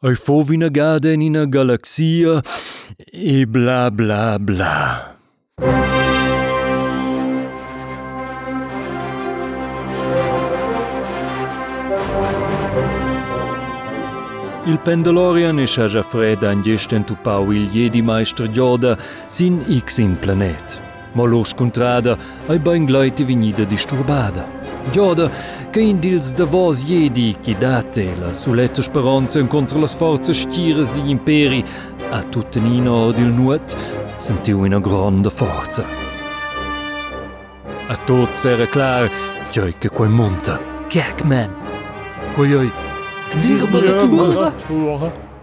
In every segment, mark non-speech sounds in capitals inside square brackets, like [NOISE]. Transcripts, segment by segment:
Ai fo vina gada in una galaxia e bla bla bla. Il Pendolorian e Shaja Freda han gesten tupau il Jedi Meister Yoda sin X in planet. Ma lor scontrada ai ben gleite venida disturbada. Yoda, che in dils davos Jedi chi date la suletta speranza contro le forze stiras di imperi a tuttenino dil nuot sentiu una grande forza. A tots era clar, gioi che quel monta. Cackman. Quei Lirberatura. Da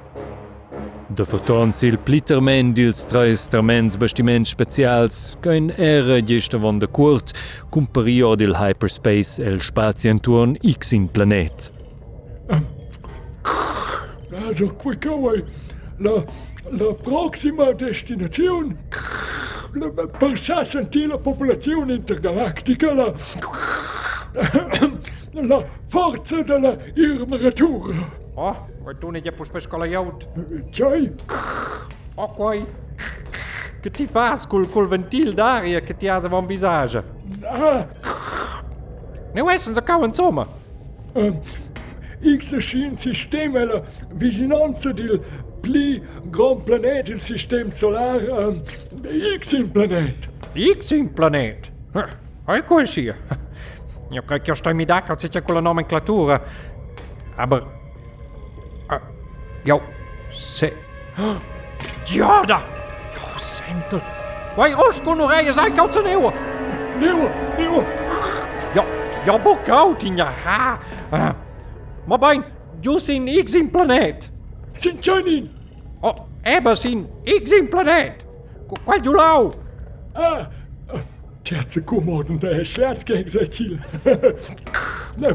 vertons il plittermen dils treis termens bastiments specials, kein era gesta von der Kurt, cum period il hyperspace el spazienturn X in planet. Also, quick away. La, la prossima destinazione la, per sa sentire la popolazione intergalattica, la, la forza della irmeratura. Oh, kui tunnid ja puspeskola jõud. tšai. Okei. Que ti faz com o ventil d'aria que ti ha davanti visage? Ah. não é senza cau insomma. Eh, um, X și în sistemele vigilanță din pli grand planet în sistem solar, um, X în planet. X în planet? Eh, hai cu și. Eu cred că eu stai mi da că ți-e. Aber Jo, se... Gjør det! Jo, sandt. Vai, Osco, no rei, sai, calça neua. Neua, neua. Jo, jo, bocau, tinha, ha. Ma bem, jo sin ixin planet. Sin chanin. Oh, eba sin ixin planet. Qual jo lau? Ah, Tjatse, godmorgen, der er svært skæg sig til. Nå,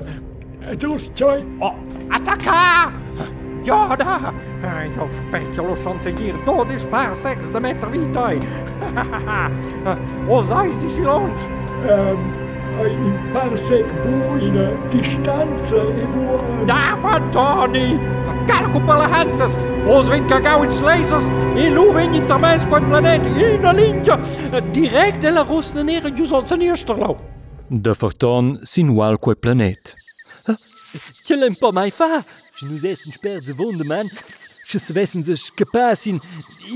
er du støj? Åh! Ja, da! Io specchio lo chancelier todes par de meter vitoi. Osai si si longe. Um... In parsec boine, distanze e boine. Da, fantoni! Calco per le hanzas! Os vin cagau in eh, slazers! Eh, in lu eh, vin in termes in a linja! Direct de la rosne nere gius ons in eersterlo. De forton sin qualque planeet. Je lem pas mijn va. Je nous is een sperde wonde, man. Je wessen zich gepaas in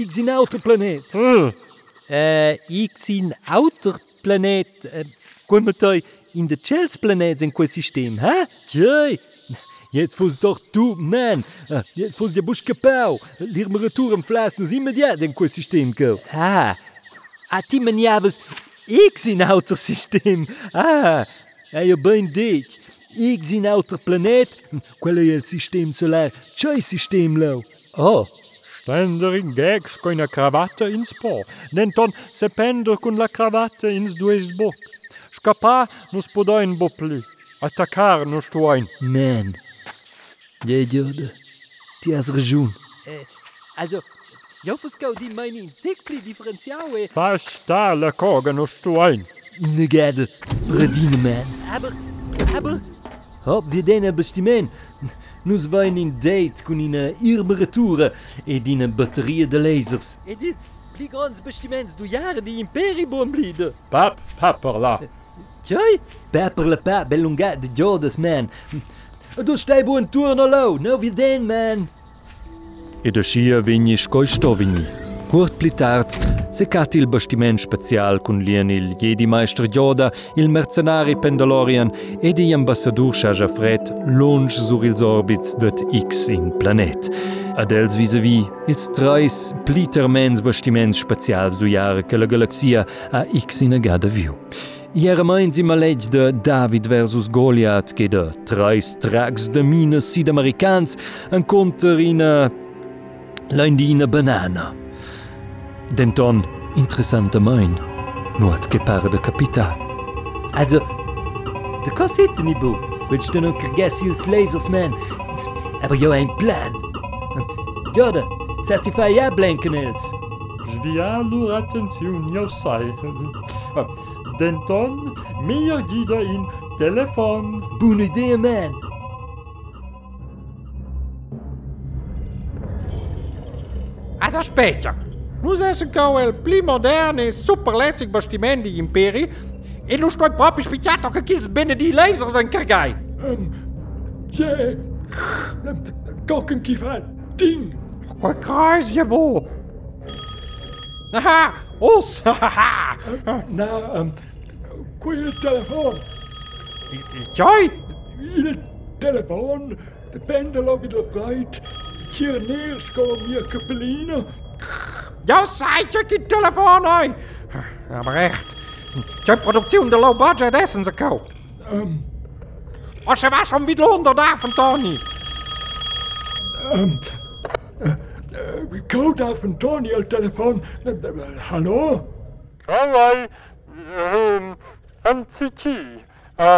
X in outer planeet. Uh, X in outer planeet. Uh, Komt het in de Chels planeet in quel systeem, hè? Tjei. Jetzt fos doch du man. Uh, jetzt fos je busch kapau. Lir me retour en flas nous immédiat in quel systeem go. Ah. A ti maniavas X in outer systeem. Ah, ah. Ja, je bent dit. x-inauter Planet, quello è il sistema solare, c'è il sistema Low. Oh! Stendere in gags con la cravatta in sport, nenton se pender con la cravatta in due sboc. Scappar non spodò in bo più, attaccar non sto in. Man, de diode, ti has ragione. Eh, also, io fosco di mani in tecli differenziale. Fa sta la coga non sto in. Innegade, redine man. Aber, aber... Hop, den bestimen. Nu zijn in date cun ina eh, irberatura ed ina eh, batteria de lasers. Edit, pli grands bestiments du jar die imperi buon blide. Pap, pap per Kijk, Pap per la pap, bellungat de jodas, man. Du stai buon turno lo, no viden, man. E de scia vigni scoisto vigni. Kurt pli se cat il bastiment special cun lien il Jedi Meister Yoda, il mercenari Pendolorian ed i ambassador Shaja Fred longe sur ils orbits det X in planet. Ad els vis-a-vis ils treis plitermens bastiments specials du jahre che la galaxia a X in agada viu. Iera meins im alleg de David versus Goliath che de treis trags de mines sidamericans en conter in a L'indina banana. Denton, interessante mein. Nuot che pare de capità. Also, de Kassette ni bo. Willst du noch vergessen als Lasers, man? Aber jo ein Plan. Joda, certify ja blenken els. Svia lur attenziun, io sai. Denton, mir gida in telefon. Buona idea, man. Also später. Nos acho heel modern pli super e superlessig Imperi, de império e nos teus próprios pitiatos que aqueles benedictos lasers encargai. Um, ja, koken kivat ding. Qual kruis, bo. Aha, os, haha. Na, euh, um, qual é o telefone? Il telefoon, de pendel op de bruid, hier neerskomen, kapelina. Jouw site, je telefoon hoi! Ja, maar echt. Je productie de low budget essen ze koop. Um. Ehm. Als ze was om wie honderdavond, Tony. Um. Koud uh, van Tony al telefoon. Eh, eh, eh, hallo? Hoi, um, ehm, MCT. Uh,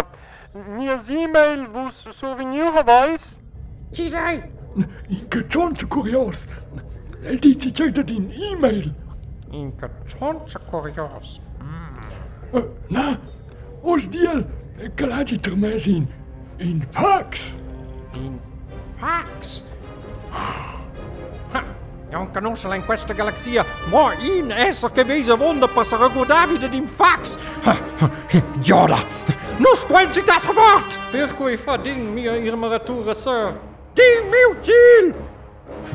Mir e-mail vos souvenir havais? Qui sei? Que te curios! Liet jij c'è in e-mail? In katonce kurios. Mm. Uh, eh, na, ons diel kladit termezin. In fax. In fax? non kan ons in questa galaxia, maar in essa che vese vonda passare go Davide in fax. Joda, non stuenzi das fort! Per cui fa ding mia irmaratura, sir. Ding mio gil!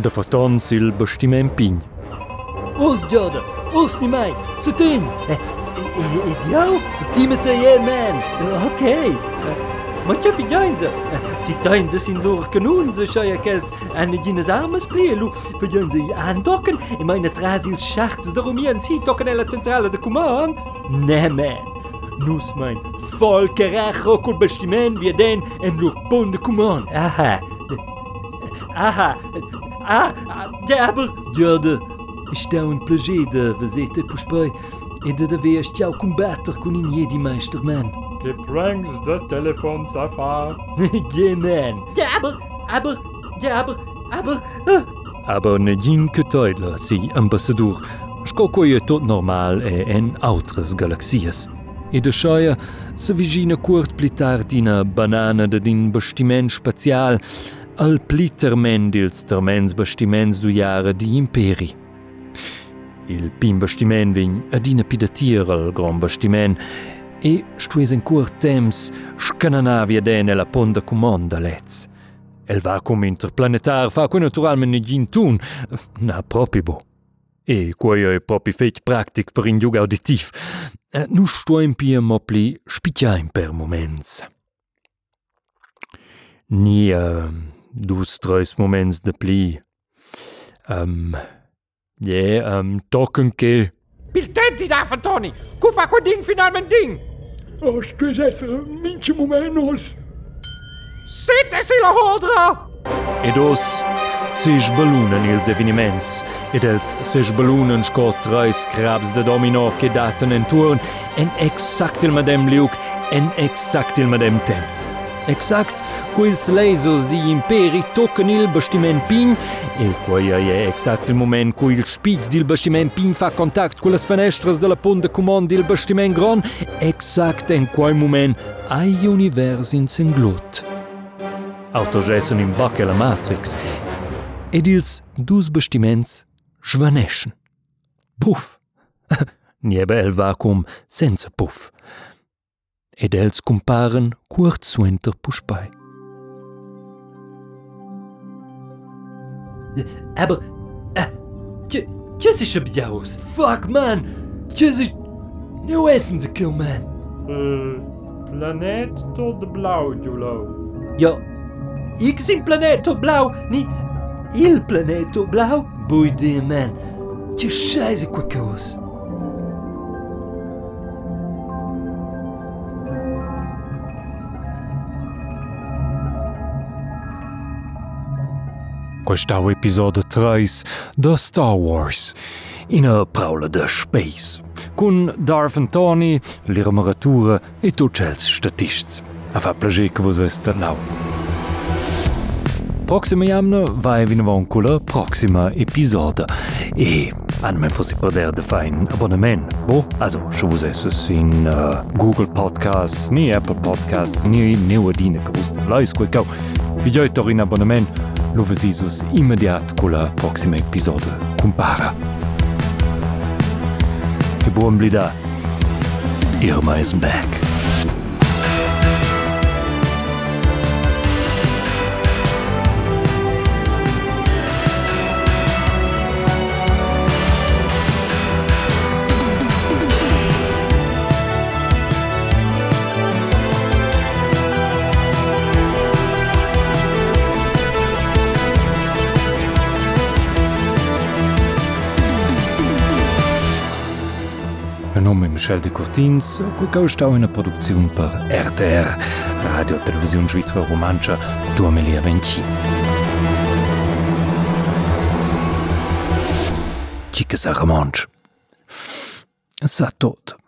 De foton ți-l băștime în e pini. Us, Giodă! Us, nimai! E, e, die met Timete je, man! Ok! Ma ce fi geinze? Si teinze sin lor kanunze en kelz an gines armes plielu ze i dokken. in meine trasil schacht darum i an si docken ella centrale de Kuman? Ne man! Nus mein volkerach kul bestimmen wie den en lur pun de Kuman. Aha! Aha. Ah, ah, ja, aber... Joda, está um plager de visita puspai e de haver tchau combater com in jedi meister man. Que pranks de Telefon Safar. [LAUGHS] yeah, man. Ja, aber, aber, ja, aber, aber... ah. Aber ne jinke Teile si ambassador. Scocoie tot normal e en autres galaxies. E de scheia se vigina curt pli tard ina banana de din bastiment spazial al plitermen dils termens bastiments du jare di imperi. Il pin bastiment vegn adina pidatir al gran bastiment e stues en curt temps scananavia den la ponda comanda lez. El vacuum interplanetar fa quei naturalment ne gin tun, na propi bo. E quei è propi fetg practic per in giug auditiv. Eh, Nu stoim pia mo pli spicciaim per moments. Ni uh, dus tres moments de pli. Um, je, um, tocken che... Piltenti da van Tony. Cu fa quel ding finalmente ding. Oh, spes essere minche momentos. Sitte si la hodra. Ed os si sbalunan ils eveniments, ed els si sbalunan sco treis crabs de domino che daten en turn en exact il madem liuk en exact il madem temps. Exact quils lasers di imperi tocken il bastiment pin e quaia è exact il moment cui il spig dil bastiment pin fa contact con las fenestras de la pont de comand dil bastiment gron exact en quai moment ai univers in senglut. Autogessen im Bac e la Matrix. Ed ils dus bastiments schwaneschen. Puff. [LAUGHS] Niebe el vacuum senza puff. Ed els comparen curt suenter puspai. Aber... Äh, tje, tjes is op jaus. Fuck, man. Tjes is... Nu essen ze kill, man. Äh, Planet tot blau, Julo. Ja, ik zie planeto blau, ni... Il planeto blau? Boy dear, man. Tje scheiße, quacos. Questau episodio 3 da Star Wars. In a praula de Space. Cun Darth Antoni, l'irmaratura e tuts els statists. A fa plager che vos est lau. Proxima jamna vai vinavon con la proxima episodio. E an men fossi perder de fein abonnement. Bo, also, se vos esses in uh, Google Podcasts, ni Apple Podcasts, ni neuadine che vos lais quei cau. Vi gioi in abonnement, lo vesisus immediat con la prossima episodio compara. E blida, Irma is back. Name ist Michel de Courtins, auch in der Produktion per RTR, Radio Televisione Svizzera Romancia 2020. Chique Saramanch. Sa tot.